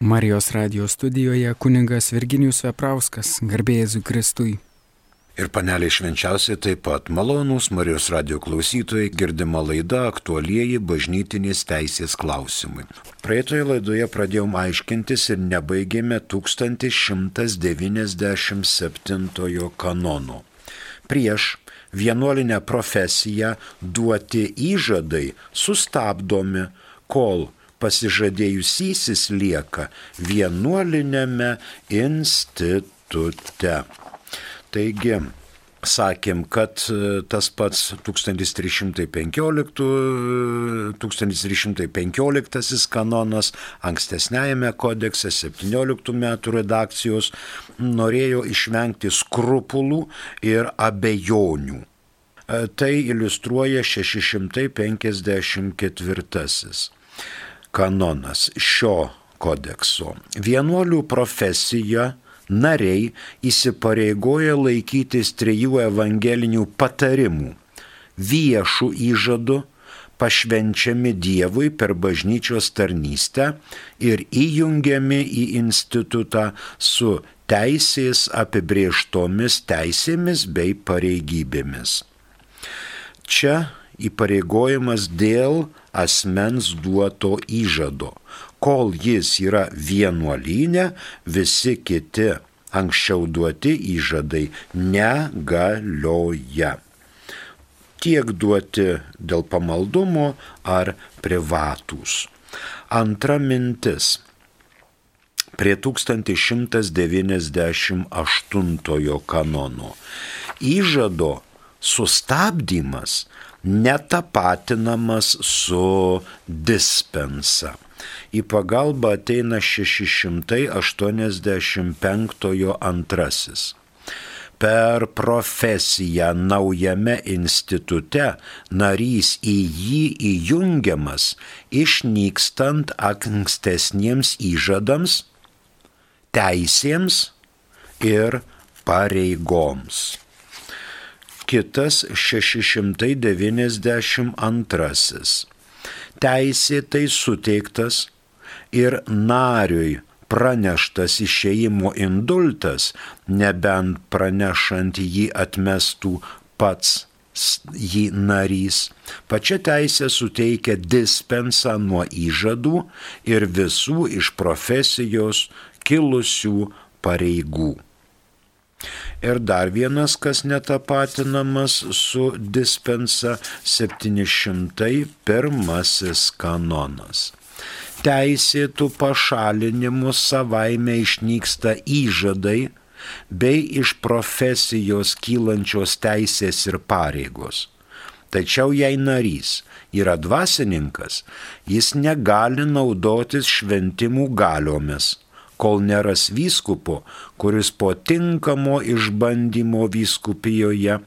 Marijos radijos studijoje kuningas Virginijus Veprauskas, garbėjai Kristui. Ir paneliai švenčiausiai taip pat malonūs Marijos radio klausytojai girdima laida aktualieji bažnytinės teisės klausimai. Praeitoje laidoje pradėjom aiškintis ir nebaigėme 1197 kanono. Prieš vienuolinę profesiją duoti įžadai sustabdomi, kol pasižadėjusysis lieka vienuolinėme institute. Taigi, sakėm, kad e, tas pats 1315, 1315 kanonas ankstesnėjame kodekse 17 metų redakcijos norėjo išvengti skrupulų ir abejonių. E, tai iliustruoja 654 kanonas šio kodekso. Vienuolių profesija nariai įsipareigoja laikytis trijų evangelinių patarimų - viešų įžadų, pašvenčiami Dievui per bažnyčios tarnystę ir įjungiami į institutą su teisės apibrieštomis teisėmis bei pareigybėmis. Čia įpareigojimas dėl asmens duoto įžado. Kol jis yra vienuolynė, visi kiti anksčiau duoti įžadai negalioja. Tiek duoti dėl pamaldumo ar privatūs. Antra mintis. Prie 1198 kanono. Įžado sustabdymas netapatinamas su dispensa. Į pagalbą ateina 685 antrasis. Per profesiją naujame institute narys į jį įjungiamas išnykstant ankstesniems įžadams, teisėms ir pareigoms kitas 692. Teisėtai suteiktas ir nariui praneštas išėjimo indultas, nebent pranešant jį atmestų pats jį narys. Pačia teisė suteikia dispensą nuo įžadų ir visų iš profesijos kilusių pareigų. Ir dar vienas, kas netapatinamas su dispensa 701 kanonas. Teisėtų pašalinimų savaime išnyksta įžadai bei iš profesijos kylančios teisės ir pareigos. Tačiau jei narys yra dvasininkas, jis negali naudotis šventimų galiomis kol neras vyskupo, kuris po tinkamo išbandymo vyskupijoje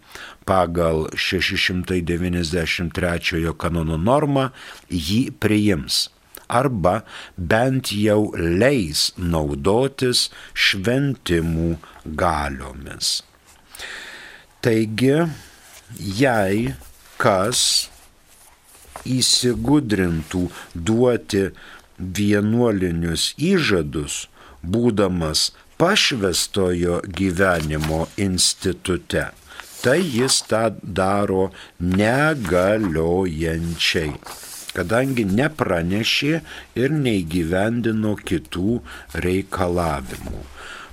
pagal 693 kanono normą jį priims arba bent jau leis naudotis šventimų galiomis. Taigi, jei kas įsigudrintų duoti vienuolinius įžadus, būdamas pašvestojo gyvenimo institute, tai jis tą daro negaliojančiai, kadangi nepranešė ir neįgyvendino kitų reikalavimų.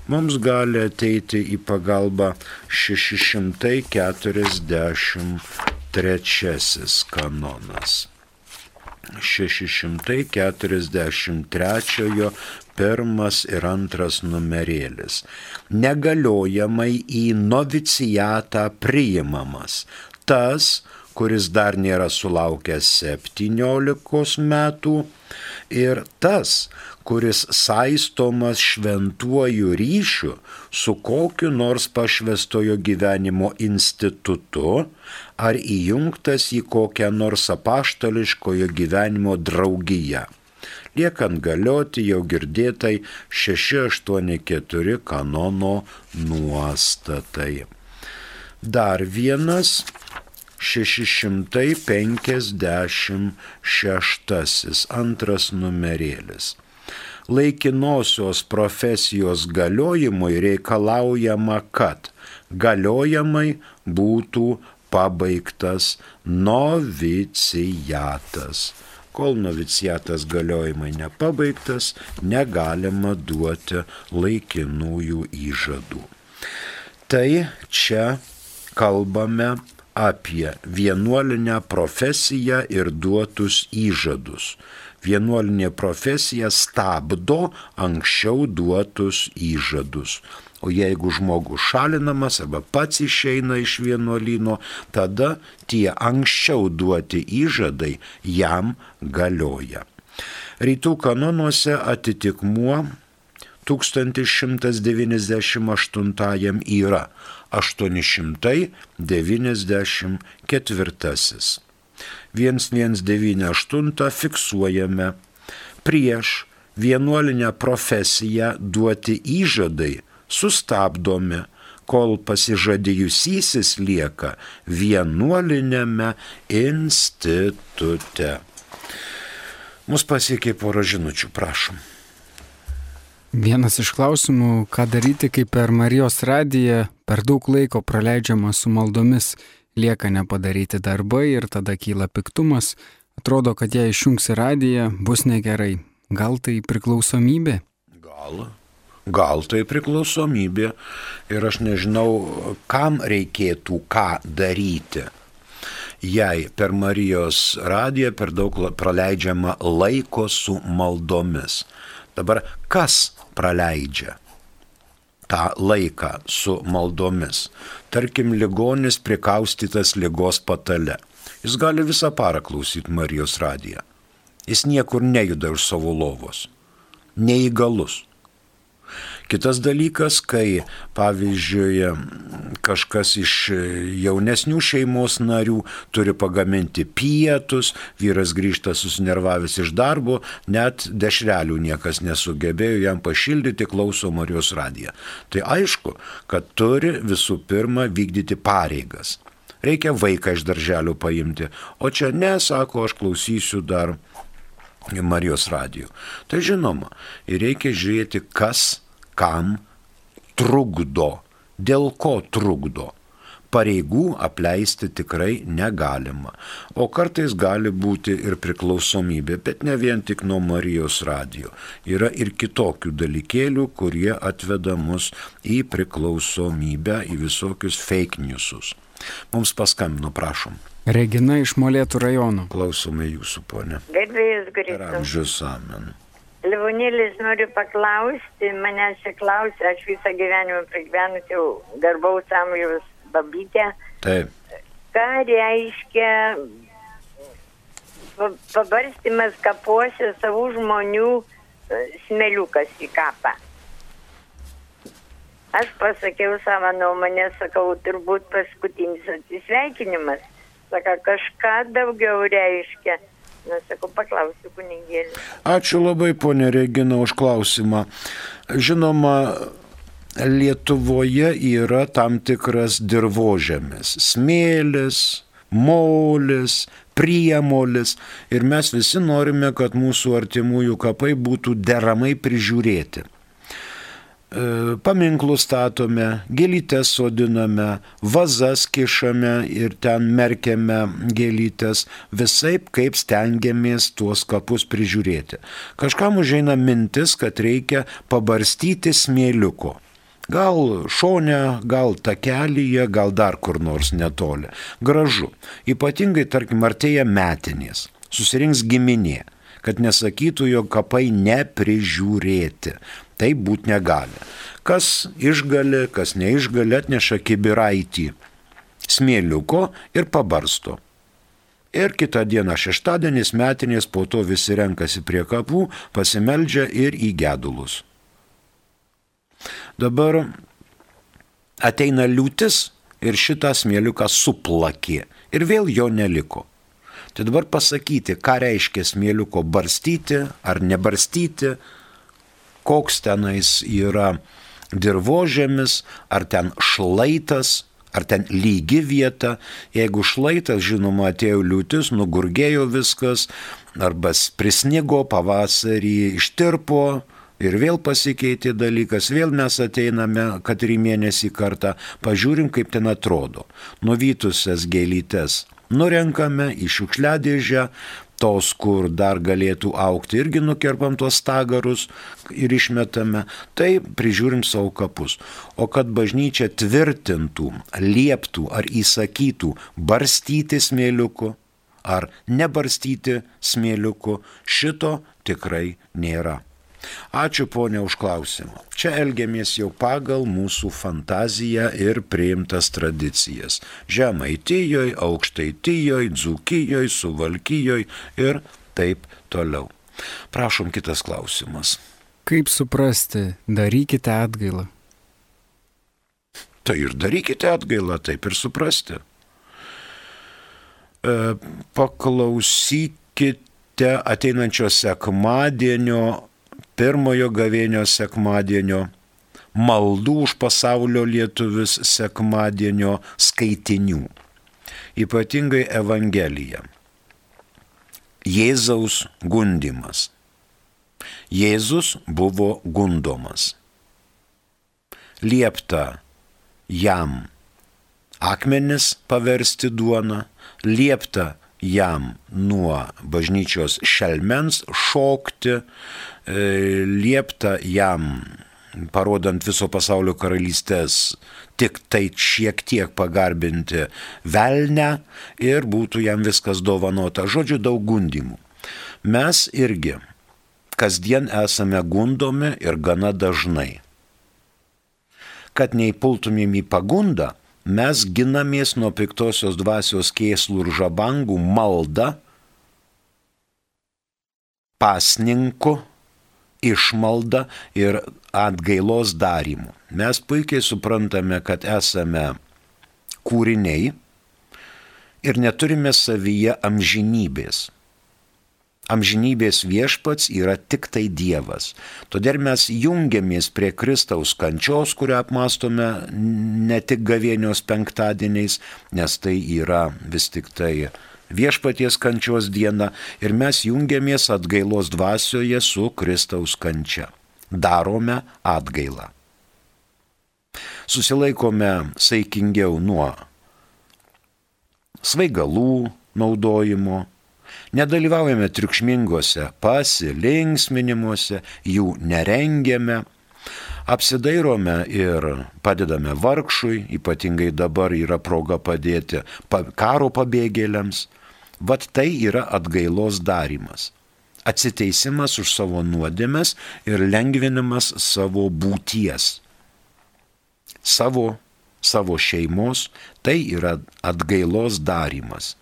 Mums gali ateiti į pagalbą 643 kanonas. 643 pirmas ir antras numerėlis. Negaliojamai į novicijatą priimamas. Tas, kuris dar nėra sulaukęs 17 metų. Ir tas, kuris saistomas šventuoju ryšiu su kokiu nors pašvestojo gyvenimo institutu ar įjungtas į kokią nors apaštališkojo gyvenimo draugiją liekant galioti jau girdėtai 684 kanono nuostatai. Dar vienas 656 antras numerėlis. laikinosios profesijos galiojimui reikalaujama, kad galiojamai būtų pabaigtas novicijatas. Kol novicijatas galiojimai nepabaigtas, negalima duoti laikinųjų įžadų. Tai čia kalbame apie vienuolinę profesiją ir duotus įžadus. Vienuolinė profesija stabdo anksčiau duotus įžadus. O jeigu žmogus šalinamas arba pats išeina iš vienuolino, tada tie anksčiau duoti įžadai jam galioja. Rytų kanonuose atitikmuo 1198 yra 894. 1198 fiksuojame prieš vienuolinę profesiją duoti įžadai sustabdomi, kol pasižadėjusysis lieka vienuolinėme institute. Mus pasiekė pora žinučių, prašom. Vienas iš klausimų, ką daryti, kai per Marijos radiją per daug laiko praleidžiama su maldomis, lieka nepadaryti darbai ir tada kyla piktumas, atrodo, kad jei išjungsi radiją, bus negerai. Gal tai priklausomybė? Gal. Gal tai priklausomybė ir aš nežinau, kam reikėtų ką daryti. Jei per Marijos radiją per daug praleidžiama laiko su maldomis. Dabar kas praleidžia tą laiką su maldomis? Tarkim, ligonis prikaustytas lygos patale. Jis gali visą parą klausyti Marijos radiją. Jis niekur nejuda iš savo lovos. Neįgalus. Kitas dalykas, kai pavyzdžiui kažkas iš jaunesnių šeimos narių turi pagaminti pietus, vyras grįžta susinervavęs iš darbo, net dešrelių niekas nesugebėjo jam pašildyti, klauso Marijos radiją. Tai aišku, kad turi visų pirma vykdyti pareigas. Reikia vaiką iš darželio paimti, o čia nesako, aš klausysiu dar Marijos radijų. Tai žinoma, ir reikia žiūrėti, kas kam trukdo, dėl ko trukdo. Pareigų apleisti tikrai negalima, o kartais gali būti ir priklausomybė, bet ne vien tik nuo Marijos radijo. Yra ir kitokių dalykėlių, kurie atveda mus į priklausomybę, į visokius fake newsus. Mums paskambino, prašom. Regina iš Molėtų rajono. Klausome jūsų, ponė. Gerbėjas Kristus. Ir amžius amen. Livonėlis noriu paklausti, manęs čia klausia, aš visą gyvenimą pragyvenus jau garbaus amžiaus babytę. Taip. Ką reiškia pabarstimas kapuose savų žmonių e, smeliukas į kapą? Aš pasakiau savo nuomonę, sakau, turbūt paskutinis atsisveikinimas. Saka, kažką daugiau reiškia. Na, sakau, paklausiu kunigėlį. Ačiū labai, ponė Regina, už klausimą. Žinoma, Lietuvoje yra tam tikras dirbožėmis - smėlis, molis, priemolis ir mes visi norime, kad mūsų artimųjų kapai būtų deramai prižiūrėti. E, paminklus statome, gėlytės sodiname, vazas kišame ir ten merkiame gėlytės, visai kaip stengiamės tuos kapus prižiūrėti. Kažkam užeina mintis, kad reikia pabarstyti smėliuko. Gal šonę, gal takelyje, gal dar kur nors netoli. Gražu. Ypatingai, tarkim, artėja metinės. Susirinks giminė kad nesakytų, jog kapai neprižiūrėti. Tai būt negali. Kas išgali, kas neišgali, atneša kibiraitį smėliuko ir pabarsto. Ir kitą dieną šeštadienis metinės po to visi renkasi prie kapų, pasimeldžia ir į gedulus. Dabar ateina liūtis ir šitą smėliuką suplakė ir vėl jo neliko. Tai dabar pasakyti, ką reiškia smėliuko barstyti ar nebarstyti, koks tenais yra dirbožėmis, ar ten šlaitas, ar ten lygi vieta. Jeigu šlaitas, žinoma, atėjo liūtis, nugurgėjo viskas, arba prisnigo, pavasarį ištirpo, Ir vėl pasikeitė dalykas, vėl mes ateiname, kad ir mėnesį kartą, pažiūrim, kaip ten atrodo. Nuvytusias gėlytes nurenkame į šiukšliadėžę, tos, kur dar galėtų aukti, irgi nukerpam tuos stagarus ir išmetame, tai prižiūrim savo kapus. O kad bažnyčia tvirtintų, lieptų ar įsakytų barstyti smėliuku ar nebarstyti smėliuku, šito tikrai nėra. Ačiū ponė už klausimą. Čia elgiamės jau pagal mūsų fantaziją ir priimtas tradicijas. Žemaitijoje, aukštaitijoje, dzūkijoje, suvalkijoje ir taip toliau. Prašom kitas klausimas. Kaip suprasti, darykite atgailą? Tai ir darykite atgailą, taip ir suprasti. E, paklausykite ateinančio sekmadienio pirmojo gavėnio sekmadienio, maldų už pasaulio lietuvius sekmadienio skaitinių, ypatingai Evangelija. Jėzaus gundimas. Jėzus buvo gundomas. Liepta jam akmenis paversti duoną, liepta jam nuo bažnyčios šelmens šokti, liepta jam, parodant viso pasaulio karalystės, tik tai šiek tiek pagarbinti velnę ir būtų jam viskas dovanota. Žodžiu, daug gundimų. Mes irgi kasdien esame gundomi ir gana dažnai. Kad neįpultumėm į pagundą, mes ginamės nuo piktosios dvasios kėslų ir žabangų maldą, pasninku, išmalda ir atgailos darymu. Mes puikiai suprantame, kad esame kūriniai ir neturime savyje amžinybės. Amžinybės viešpats yra tik tai Dievas. Todėl mes jungiamės prie Kristaus kančios, kurią apmastome ne tik gavėnios penktadieniais, nes tai yra vis tik tai viešpaties kančios diena ir mes jungiamės atgailos dvasioje su Kristaus kančia. Darome atgailą. Susilaikome saikingiau nuo svaigalų naudojimo, nedalyvaujame triukšmingose pasilinksminimuose, jų nerengiame apsidairome ir padedame vargšui, ypatingai dabar yra proga padėti karo pabėgėliams. Vat tai yra atgailos darimas. Atsiteisimas už savo nuodėmes ir lengvinimas savo būties. Savo, savo šeimos, tai yra atgailos darimas.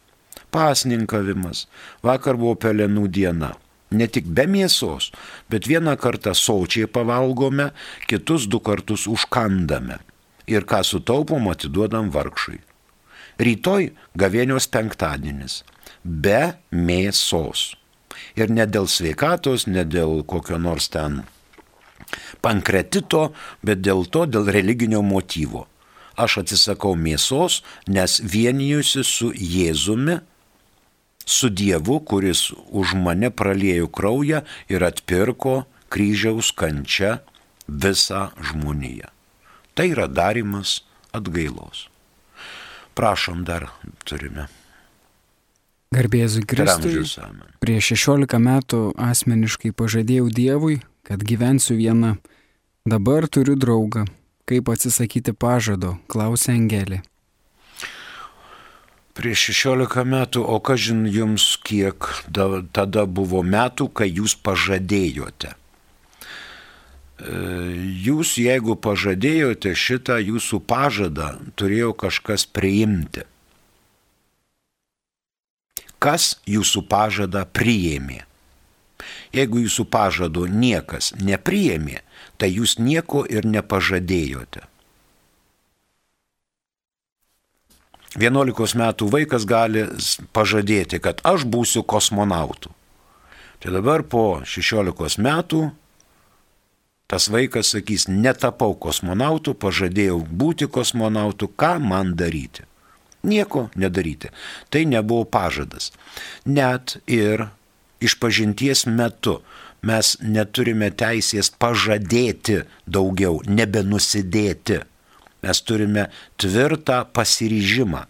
Pasninkavimas. Vakar buvo pelenų diena ne tik be mėsos, bet vieną kartą sočiai pavalgome, kitus du kartus užkandame. Ir ką sutaupom, atiduodam vargšui. Rytoj gavėnios penktadienis. Be mėsos. Ir ne dėl sveikatos, ne dėl kokio nors ten pankretito, bet dėl to, dėl religinio motyvo. Aš atsisakau mėsos, nes vienijusi su Jėzumi su Dievu, kuris už mane pralėjo kraują ir atpirko kryžiaus kančia visą žmoniją. Tai yra darimas atgailos. Prašom, dar turime. Garbėzui Kristui. Prieš 16 metų asmeniškai pažadėjau Dievui, kad gyvensiu viena. Dabar turiu draugą. Kaip atsisakyti pažado, klausė Angelė prieš 16 metų, o ką žin jums, kiek da, tada buvo metų, kai jūs pažadėjote. E, jūs, jeigu pažadėjote šitą jūsų pažadą, turėjo kažkas priimti. Kas jūsų pažadą priėmė? Jeigu jūsų pažado niekas nepriėmė, tai jūs nieko ir nepažadėjote. 11 metų vaikas gali pažadėti, kad aš būsiu kosmonautu. Tai dabar po 16 metų tas vaikas sakys, netapau kosmonautu, pažadėjau būti kosmonautu, ką man daryti. Nieko nedaryti. Tai nebuvo pažadas. Net ir išpažinties metu mes neturime teisės pažadėti daugiau, nebenusidėti. Mes turime tvirtą pasiryžimą.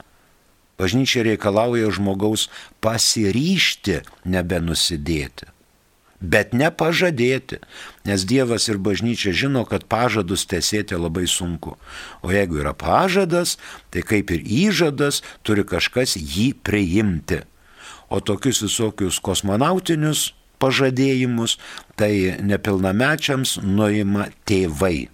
Bažnyčia reikalauja žmogaus pasiryšti nebenusidėti bet nepažadėti, nes Dievas ir bažnyčia žino, kad pažadus tesėti labai sunku. O jeigu yra pažadas, tai kaip ir įžadas, turi kažkas jį priimti. O tokius visokius kosmonautinius pažadėjimus, tai nepilnamečiams nuima tėvai.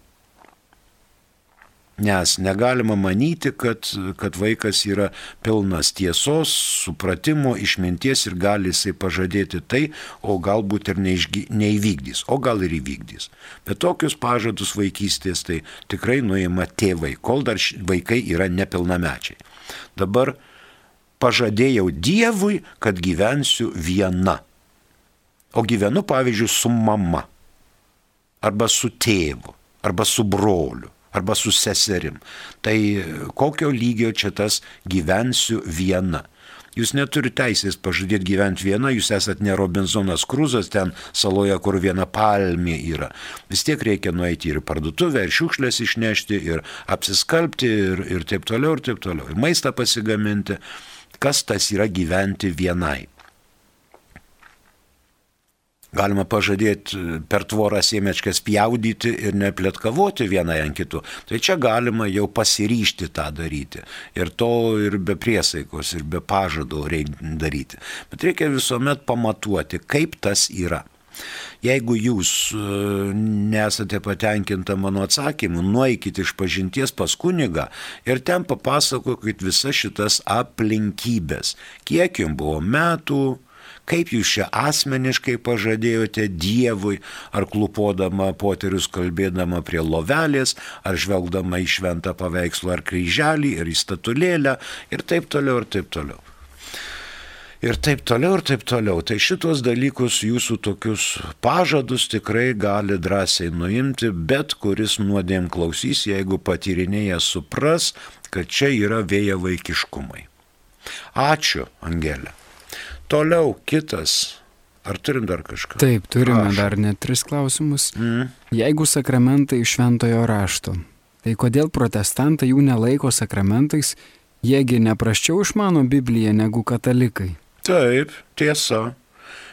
Nes negalima manyti, kad, kad vaikas yra pilnas tiesos, supratimo, išminties ir gali jisai pažadėti tai, o galbūt ir neišgy, neįvykdys, o gal ir įvykdys. Bet tokius pažadus vaikystės tai tikrai nuima tėvai, kol dar vaikai yra nepilnamečiai. Dabar pažadėjau Dievui, kad gyvensiu viena. O gyvenu, pavyzdžiui, su mama, arba su tėvu, arba su broliu arba su seserim. Tai kokio lygio čia tas gyvensiu viena. Jūs neturite teisės pažadėti gyventi viena, jūs esat ne Robinsonas Kruzas ten saloje, kur viena palmė yra. Vis tiek reikia nueiti ir parduotuvę, ir šiukšlės išnešti, ir apsiskalbti, ir, ir taip toliau, ir taip toliau. Ir maistą pasigaminti. Kas tas yra gyventi vienai? Galima pažadėti per tvorą siemečkas pjaudyti ir neplėtkavoti vienai ant kitų. Tai čia galima jau pasiryšti tą daryti. Ir to ir be priesaikos, ir be pažado reikia daryti. Bet reikia visuomet pamatuoti, kaip tas yra. Jeigu jūs e, nesate patenkinta mano atsakymu, nueikite iš pažinties pas kunigą ir ten papasakokit visas šitas aplinkybės. Kiek jums buvo metų, Kaip jūs čia asmeniškai pažadėjote Dievui, ar klupodama poterius kalbėdama prie lovelės, ar žvelgdama į šventą paveikslą ar kryželį, ir į statulėlę, ir taip toliau, ir taip toliau. Ir taip toliau, ir taip toliau. Tai šitos dalykus, jūsų tokius pažadus tikrai gali drąsiai nuimti, bet kuris nuodėm klausys, jeigu patyrinėja supras, kad čia yra vėja vaikiškumai. Ačiū, Angelė. Toliau kitas. Ar turim dar kažką? Taip, turime Prašau. dar net tris klausimus. Mm. Jeigu sakramentai iš šventojo rašto, tai kodėl protestantai jų nelaiko sakramentais, jiegi nepraščiau išmano Bibliją negu katalikai? Taip, tiesa.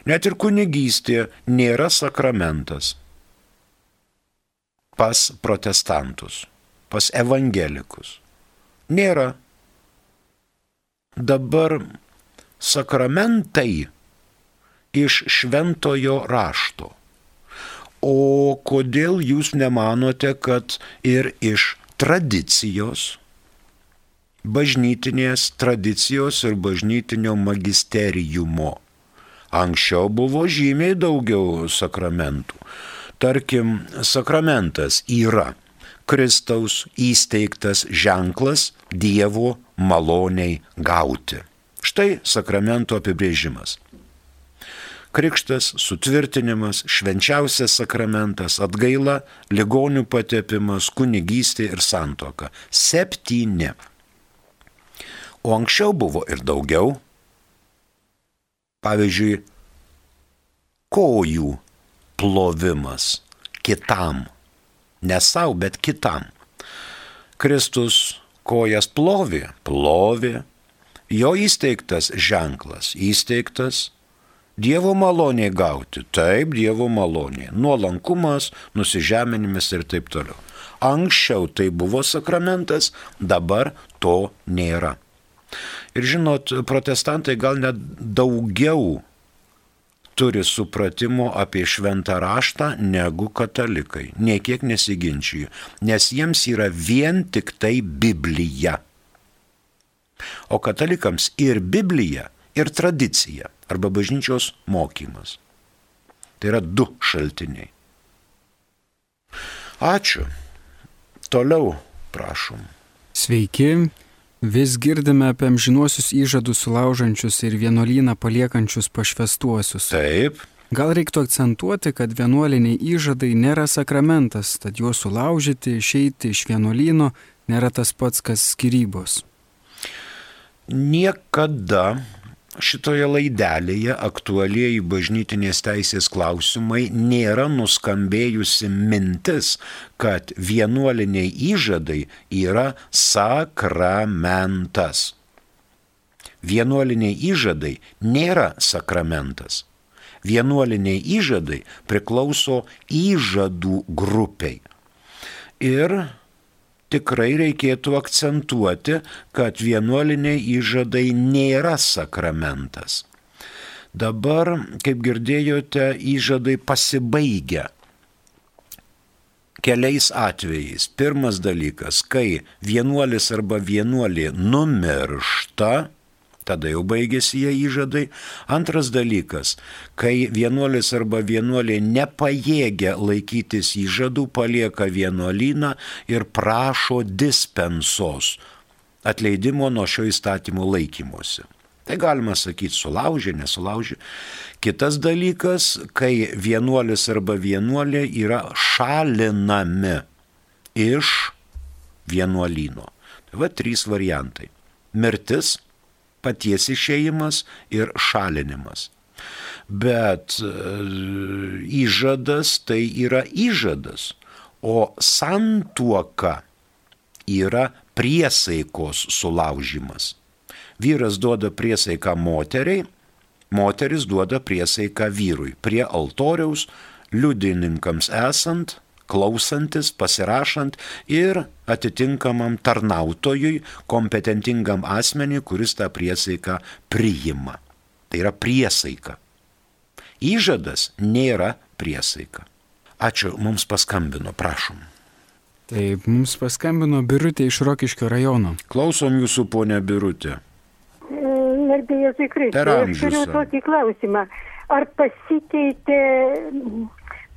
Net ir kunigystė nėra sakramentas. Pas protestantus, pas evangelikus. Nėra. Dabar sakramentai iš šventojo rašto. O kodėl jūs nemanote, kad ir iš tradicijos, bažnytinės tradicijos ir bažnytinio magisterijumo. Anksčiau buvo žymiai daugiau sakramentų. Tarkim, sakramentas yra Kristaus įsteigtas ženklas Dievo maloniai gauti. Štai sakramento apibrėžimas. Krikštas, sutvirtinimas, švenčiausias sakramentas, atgaila, ligonių patepimas, kunigystė ir santoka. Septyni. O anksčiau buvo ir daugiau. Pavyzdžiui, kojų plovimas kitam. Ne savo, bet kitam. Kristus kojas plovė, plovė, jo įsteigtas ženklas, įsteigtas Dievo malonė gauti, taip, Dievo malonė, nuolankumas, nusižeminimas ir taip toliau. Anksčiau tai buvo sakramentas, dabar to nėra. Ir žinot, protestantai gal net daugiau turi supratimo apie šventą raštą negu katalikai. Niekiek nesiginčiju, nes jiems yra vien tik tai Biblija. O katalikams ir Biblija, ir tradicija arba bažnyčios mokymas. Tai yra du šaltiniai. Ačiū. Toliau prašom. Sveiki. Vis girdime apie amžinuosius įžadus sulaužančius ir vienuolyną paliekančius pašvestuosius. Taip. Gal reiktų akcentuoti, kad vienuoliniai įžadai nėra sakramentas, tad juos sulaužyti, išeiti iš vienuolyno nėra tas pats, kas skirybos niekada šitoje laidelėje aktualieji bažnytinės teisės klausimai nėra nuskambėjusi mintis, kad vienuoliniai įžadai yra sakramentas. Vienuoliniai įžadai nėra sakramentas. Vienuoliniai įžadai priklauso įžadų grupiai. Ir tikrai reikėtų akcentuoti, kad vienuoliniai įžadai nėra sakramentas. Dabar, kaip girdėjote, įžadai pasibaigia keliais atvejais. Pirmas dalykas, kai vienuolis arba vienuolė numiršta, tada jau baigėsi jie įžadai. Antras dalykas, kai vienuolis arba vienuolė nepajėgia laikytis įžadų, palieka vienuolyną ir prašo dispensos atleidimo nuo šio įstatymo laikymosi. Tai galima sakyti sulaužė, nesulaužė. Kitas dalykas, kai vienuolis arba vienuolė yra šalinami iš vienuolyno. Tai va trys variantai. Mirtis, paties išėjimas ir šalinimas. Bet e, įžadas tai yra įžadas, o santuoka yra priesaikos sulaužimas. Vyras duoda priesaiką moteriai, moteris duoda priesaiką vyrui prie altoriaus, liudininkams esant, klausantis, pasirašant ir atitinkamam tarnautojui, kompetentingam asmeniui, kuris tą priesaiką priima. Tai yra priesaika. Įžadas nėra priesaika. Ačiū, mums paskambino, prašom. Taip, mums paskambino Birutė iš Rokiškio rajono. Klausom jūsų, ponia Birutė. Garbėjai Zikrai. Per Aš turiu tokį klausimą. Ar pasikeitė,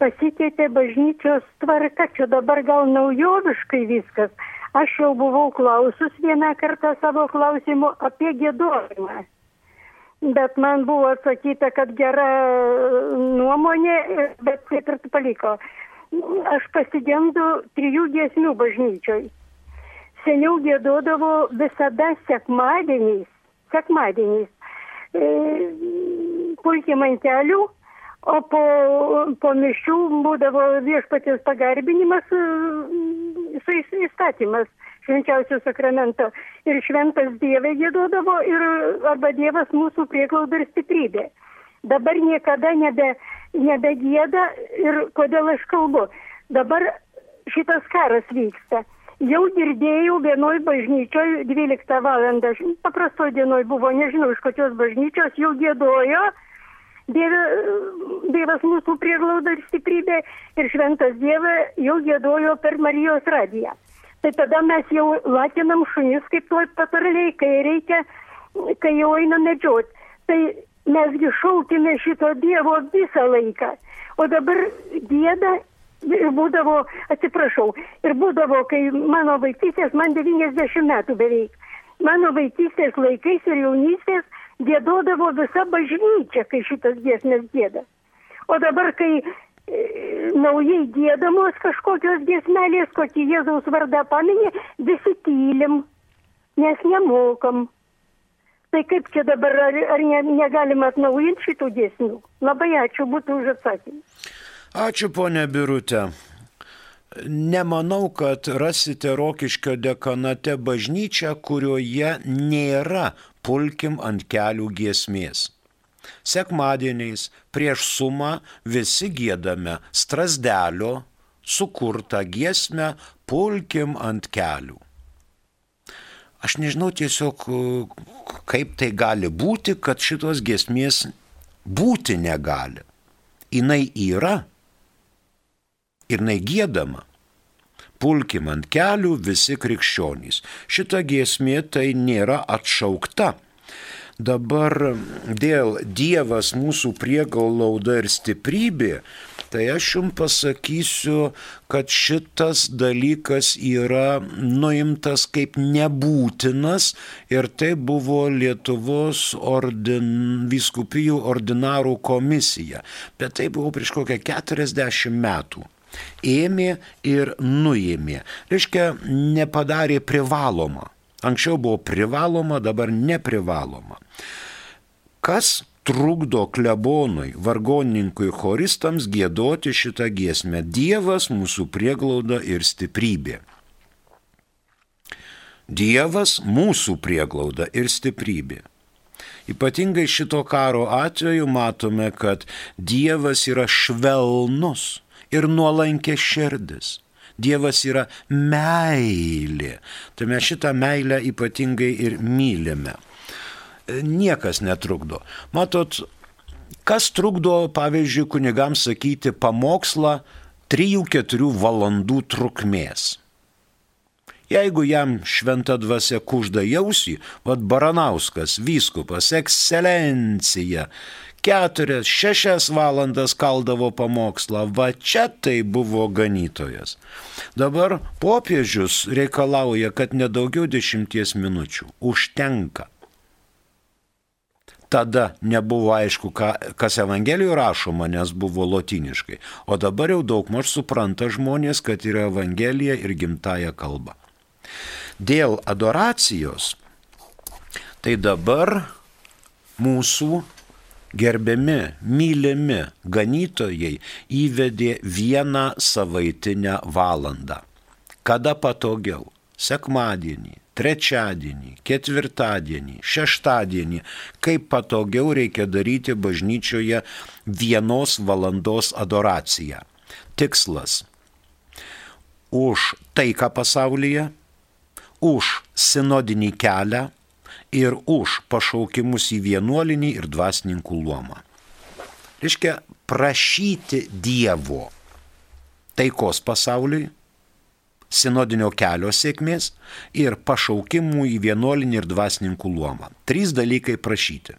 pasikeitė bažnyčios tvarka? Čia dabar gal naujoviškai viskas. Aš jau buvau klausus vieną kartą savo klausimu apie gėdojimą. Bet man buvo atsakyta, kad gera nuomonė, bet taip ir paliko. Aš pasigendu trijų giesmių bažnyčioj. Seniau gėdodavo visada sekmadieniais, sekmadieniais. E, pulkim ant kelių, o po, po mišių būdavo viešpatės pagarbinimas, e, su įs- įstatymas švenčiausio sakramento. Ir šventas Dievė gėdodavo, ir, arba Dievas mūsų prieglauda ir stiprybė. Dabar niekada nebe, nebegėda ir kodėl aš kalbu. Dabar šitas karas vyksta. Jau girdėjau vienoj bažnyčioj 12 valandą, paprastoj dienoj buvo, nežinau iš kokios bažnyčios, jau gėdojo, Dieve, Dievas mūsų prieglauda ir stiprybė ir šventas Dievas jau gėdojo per Marijos radiją. Tai tada mes jau lakinam šunis kaip toj patarliai, kai reikia, kai jau eina medžiot. Tai mesgi šaukime šito Dievo visą laiką. O dabar gėda ir būdavo, atsiprašau, ir būdavo, kai mano vaikystės, man 90 metų beveik, mano vaikystės laikais ir jaunystės gėdodavo visa bažnyčia, kai šitas giesmės gėda. O dabar, kai e, naujai gėdamos kažkokios giesmelės, kokį Jėzaus vardą paminė, visi tylim, nes nemokam. Tai kaip čia dabar, ar, ar ne, negalima atnaujinti šitų giesmių? Labai ačiū būtų už atsakymą. Ačiū, ponia Birutė. Nemanau, kad rasite Rokiškio dekanate bažnyčią, kurioje nėra pulkim ant kelių giesmės. Sekmadieniais prieš sumą visi gėdame strasdelio sukurtą giesmę pulkim ant kelių. Aš nežinau tiesiog, kaip tai gali būti, kad šitos giesmės būti negali. Jis yra ir jinai gėdama. Pulkim ant kelių visi krikščionys. Šita giesmė tai nėra atšaukta. Dabar dėl Dievas mūsų priegalauda ir stiprybė, tai aš jums pasakysiu, kad šitas dalykas yra nuimtas kaip nebūtinas ir tai buvo Lietuvos ordin, viskupijų ordinarų komisija. Bet tai buvo prieš kokią 40 metų ėmė ir nuėmė. Reiškia, nepadarė privaloma. Anksčiau buvo privaloma, dabar neprivaloma. Kas trukdo klebonui, vargonininkui, choristams gėdoti šitą giesmę? Dievas mūsų prieglauda ir stiprybė. Dievas mūsų prieglauda ir stiprybė. Ypatingai šito karo atveju matome, kad Dievas yra švelnus ir nuolankė širdis. Dievas yra meilė. Tai mes šitą meilę ypatingai ir mylime. Niekas netrukdo. Matot, kas trukdo, pavyzdžiui, kunigams sakyti pamokslą 3-4 valandų trukmės. Jeigu jam šventa dvasia kužda jausį, vad Baranauskas, vyskupas, ekscelencija, keturias, šešias valandas kaldavo pamokslą, va čia tai buvo ganytojas. Dabar popiežius reikalauja, kad nedaugiau dešimties minučių. Užtenka. Tada nebuvo aišku, ką, kas Evangelijoje rašoma, nes buvo lotiniškai. O dabar jau daug maž supranta žmonės, kad yra Evangelija ir gimtaja kalba. Dėl adoracijos, tai dabar mūsų gerbiami, mylimi ganytojai įvedė vieną savaitinę valandą. Kada patogiau? Sekmadienį, trečiadienį, ketvirtadienį, šeštadienį, kaip patogiau reikia daryti bažnyčioje vienos valandos adoraciją. Tikslas - už taiką pasaulyje, už sinodinį kelią ir už pašaukimus į vienuolinį ir dvasininkų luomą. Reiškia prašyti Dievo taikos pasauliui, sinodinio kelio sėkmės ir pašaukimų į vienuolinį ir dvasininkų luomą. Trys dalykai prašyti.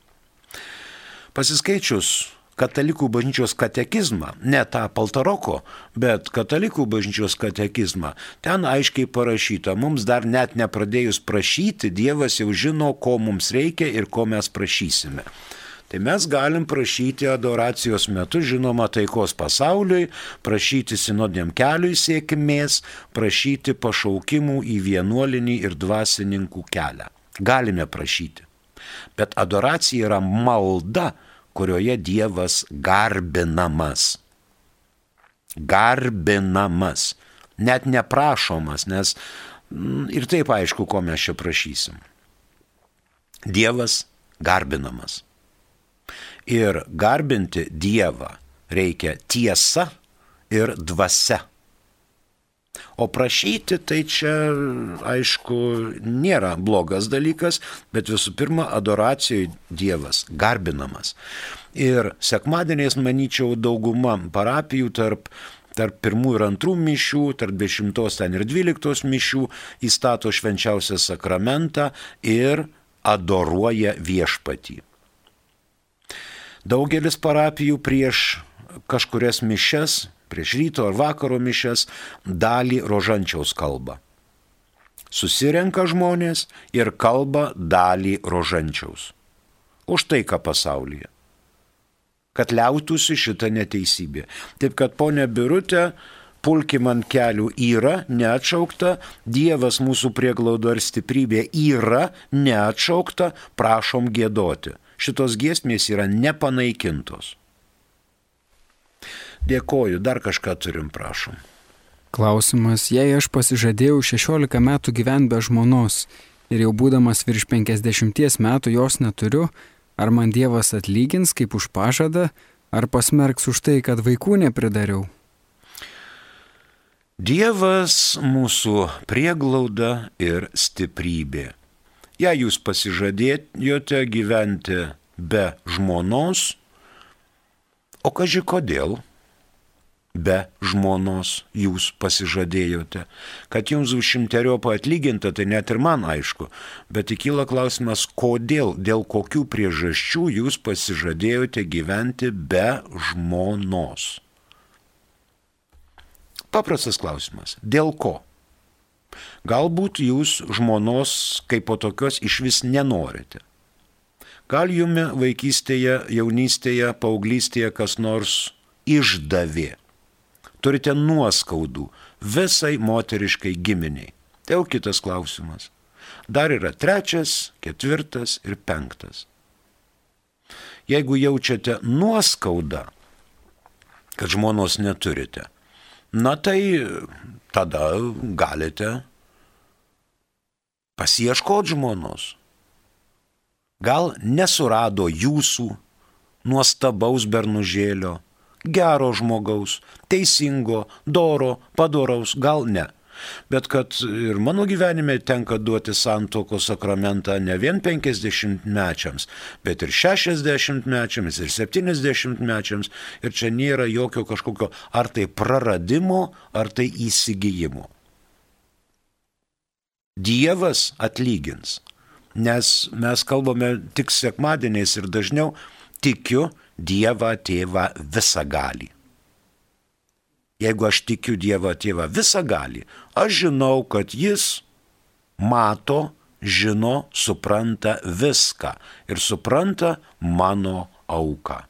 Pasiskaičius katalikų bažnyčios katekizmą, ne tą Paltaroko, bet katalikų bažnyčios katekizmą, ten aiškiai parašyta, mums dar net nepradėjus prašyti, Dievas jau žino, ko mums reikia ir ko mes prašysime. Tai mes galim prašyti adoracijos metu, žinoma, taikos pasauliui, prašyti sinodiniam keliui sėkmės, prašyti pašaukimų į vienuolinį ir dvasininkų kelią. Galime prašyti. Bet adoracija yra malda, kurioje Dievas garbinamas. Garbinamas. Net neprašomas, nes mm, ir taip aišku, ko mes čia prašysim. Dievas garbinamas. Ir garbinti Dievą reikia tiesa ir dvasia. O prašyti tai čia, aišku, nėra blogas dalykas, bet visų pirma, adoracijoje Dievas garbinamas. Ir sekmadieniais, manyčiau, dauguma parapijų tarp tarp pirmų ir antrų mišių, tarp dešimtos ten ir dvyliktos mišių įstato švenčiausią sakramentą ir adoruoja viešpatį. Daugelis parapijų prieš kažkurias mišes prieš ryto ar vakaro mišes dalį rožančiaus kalbą. Susirenka žmonės ir kalba dalį rožančiaus. Už tai, ką pasaulyje. Kad liautųsi šitą neteisybę. Taip kad ponia Birutė, pulkim ant kelių yra neatšaukta, Dievas mūsų prieglaudo ir stiprybė yra neatšaukta, prašom gėdoti. Šitos giesmės yra nepanaikintos. Dėkoju, dar kažką turim, prašom. Klausimas, jei aš pasižadėjau 16 metų gyventi be žmonos ir jau būdamas virš 50 metų jos neturiu, ar man Dievas atlygins kaip už pažadą, ar pasmerks už tai, kad vaikų nepridariau? Dievas mūsų prieglauda ir stiprybė. Jei jūs pasižadėjote gyventi be žmonos, o kažkai kodėl? Be žmonos jūs pasižadėjote. Kad jums už šimteriopą atlyginta, tai net ir man aišku. Bet įkyla klausimas, kodėl, dėl kokių priežasčių jūs pasižadėjote gyventi be žmonos. Paprastas klausimas. Dėl ko? Galbūt jūs žmonos kaip po tokios iš vis nenorite. Gal jumi vaikystėje, jaunystėje, paauglystėje kas nors išdavė turite nuoskaudų visai moteriškai giminiai. Tai jau kitas klausimas. Dar yra trečias, ketvirtas ir penktas. Jeigu jaučiate nuoskaudą, kad žmonos neturite, na tai tada galite pasieškoti žmonos. Gal nesurado jūsų nuostabaus bernužėlio, gero žmogaus, teisingo, doro, padoraus, gal ne. Bet kad ir mano gyvenime tenka duoti santokos sakramentą ne vien 50 mečiams, bet ir 60 mečiams, ir 70 mečiams. Ir čia nėra jokio kažkokio ar tai praradimo, ar tai įsigijimo. Dievas atlygins. Nes mes kalbame tik sekmadieniais ir dažniau tikiu Dievą tėvą visą gali. Jeigu aš tikiu Dievą tėvą visą gali, aš žinau, kad Jis mato, žino, supranta viską ir supranta mano auką.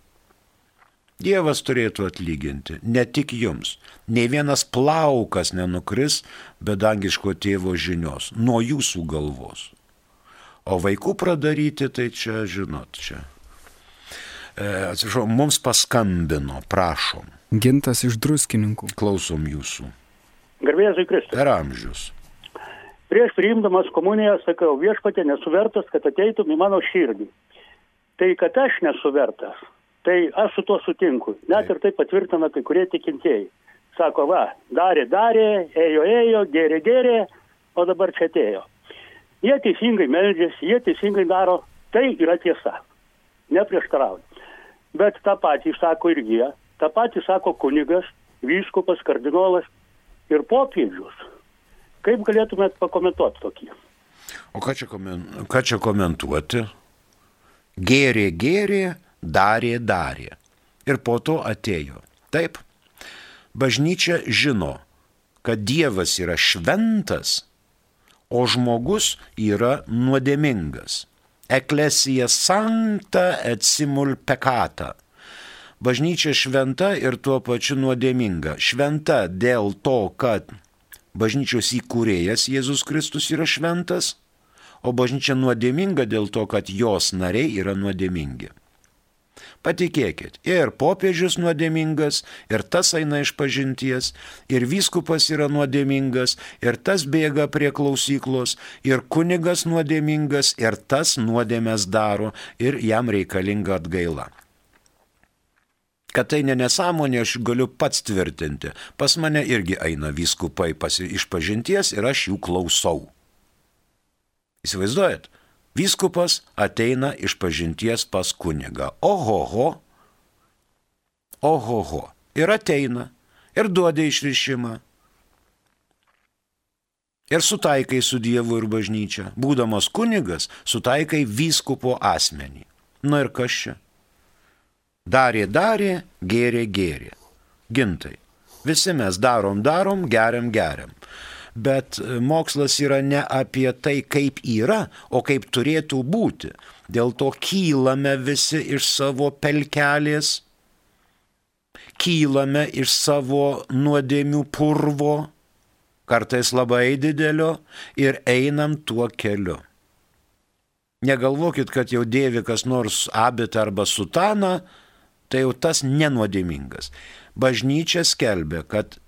Dievas turėtų atlyginti ne tik jums. Ne vienas plaukas nenukris be dangiško tėvo žinios nuo jūsų galvos. O vaikų pradaryti, tai čia, žinot, čia. E, atsiprašau, mums paskambino, prašom. Gintas iš druskininkų. Klausom jūsų. Garbėzui Kristui. Per amžius. Prieš priimdamas komuniją sakau, viešpatė nesuvertas, kad ateitum į mano širdį. Tai kad aš nesuvertas, tai aš su tuo sutinku. Net ir tai patvirtina kai kurie tikintieji. Sako, va, darė, darė, ėjo, ėjo, gėrė, gėrė, o dabar čia atėjo. Jie teisingai meldžiasi, jie teisingai daro, tai yra tiesa. Neprieštarauja. Bet tą patį sako ir jie, tą patį sako kunigas, vyskupas, kardinolas ir popiežius. Kaip galėtumėt pakomentuoti tokį? O ką čia, komen, ką čia komentuoti? Gėrė, gėrė, darė, darė. Ir po to atėjo. Taip, bažnyčia žino, kad Dievas yra šventas, o žmogus yra nuodėmingas. Eklesija sankta et simul pekata. Bažnyčia šventa ir tuo pačiu nuodėminga. Šventa dėl to, kad bažnyčios įkūrėjas Jėzus Kristus yra šventas, o bažnyčia nuodėminga dėl to, kad jos nariai yra nuodėmingi. Patikėkit, ir popiežius nuodėmingas, ir tas eina iš pažinties, ir vyskupas yra nuodėmingas, ir tas bėga prie klausyklos, ir kunigas nuodėmingas, ir tas nuodėmės daro, ir jam reikalinga atgaila. Kad tai ne nesąmonė, aš galiu pats tvirtinti. Pas mane irgi eina vyskupai pasi, iš pažinties ir aš jų klausau. Įsivaizduojat? Vyskupas ateina iš pažinties pas kunigą. Ohoho. Ohoho. Ir ateina. Ir duoda išrišimą. Ir sutaikai su Dievu ir bažnyčia. Būdamas kunigas, sutaikai vyskupo asmenį. Na ir kas čia? Darė, darė, gėrė, gėrė. Gintai. Visi mes darom, darom, geriam, geriam bet mokslas yra ne apie tai, kaip yra, o kaip turėtų būti. Dėl to kylame visi iš savo pelkelės, kylame iš savo nuodėmių purvo, kartais labai didelio, ir einam tuo keliu. Negalvokit, kad jau dėvi kas nors abitą arba sutaną, tai jau tas nenuodėmingas. Bažnyčia skelbia, kad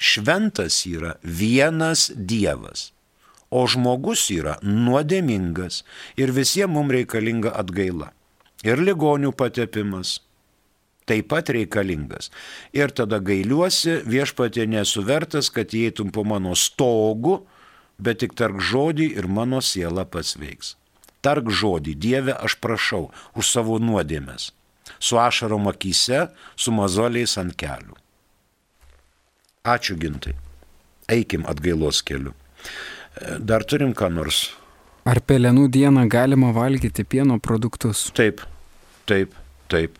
šventas yra vienas Dievas, o žmogus yra nuodėmingas ir visiems mums reikalinga atgaila. Ir ligonių patepimas taip pat reikalingas. Ir tada gailiuosi, viešpatė nesuvertas, kad įeitum po mano stogu, bet tik tark žodį ir mano siela pasveiks. Tark žodį, Dieve, aš prašau už savo nuodėmės. Su ašarom akise, su mazoliais ant kelių. Ačiū gintai. Eikim atgailos keliu. Dar turim ką nors. Ar pelenų dieną galima valgyti pieno produktus? Taip, taip, taip.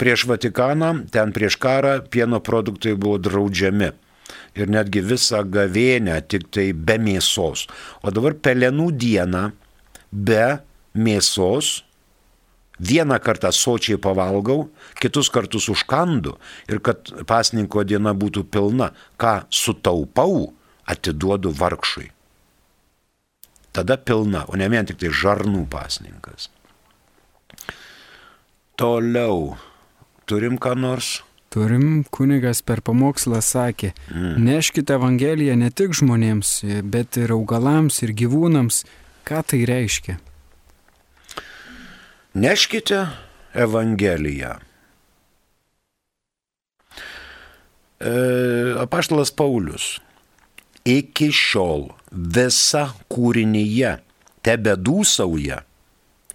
Prieš Vatikaną, ten prieš karą, pieno produktai buvo draudžiami. Ir netgi visą gavėnę tik tai be mėsos. O dabar pelenų dieną be mėsos vieną kartą sočiai pavalgau, kitus kartus užkandu ir kad pasninko diena būtų pilna, ką sutaupau, atiduodu vargšui. Tada pilna, o ne vien tik tai žarnų pasninkas. Toliau. Turim ką nors? Turim kunigas per pamokslą sakė, mm. neškite Evangeliją ne tik žmonėms, bet ir augalams ir gyvūnams. Ką tai reiškia? Neškite Evangeliją. E, apaštalas Paulius iki šiol visa kūrinyje tebe dūsauja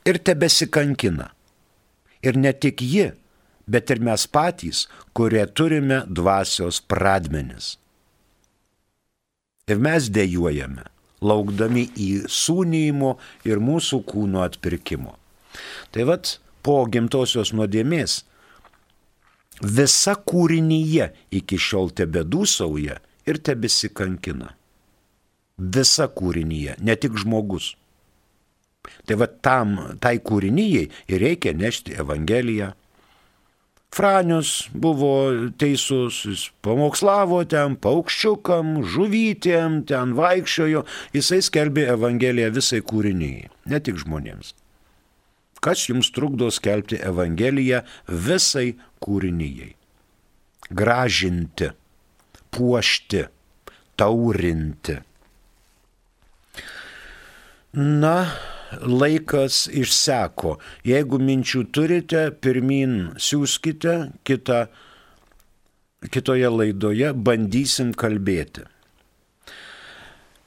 ir tebesikankina. Ir ne tik ji, bet ir mes patys, kurie turime dvasios pradmenis. Ir mes dėjojame, laukdami į sūnymo ir mūsų kūno atpirkimo. Tai vad, po gimtosios nuodėmės visa kūrinyje iki šiol tebedūsauja ir tebesikankina. Visa kūrinyje, ne tik žmogus. Tai va tam, tai kūrinyjei ir reikia nešti Evangeliją, Franius buvo teisus, jis pamokslavo ten paukščiukam, žuvytėm, ten vaikščiojo, jisai skelbė Evangeliją visai kūriniai, ne tik žmonėms. Kas jums trukdo skelbti Evangeliją visai kūriniai? Gražinti, puošti, taurinti. Na, laikas išseko. Jeigu minčių turite, pirmin siūskite, kitą, kitoje laidoje bandysim kalbėti.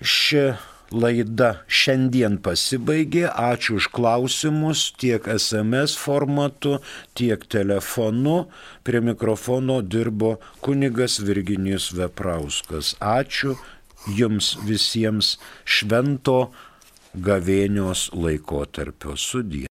Ši laida šiandien pasibaigė. Ačiū už klausimus tiek SMS formatu, tiek telefonu. Prie mikrofono dirbo kunigas Virginijus Veprauskas. Ačiū jums visiems švento gavėnios laikotarpio sudie.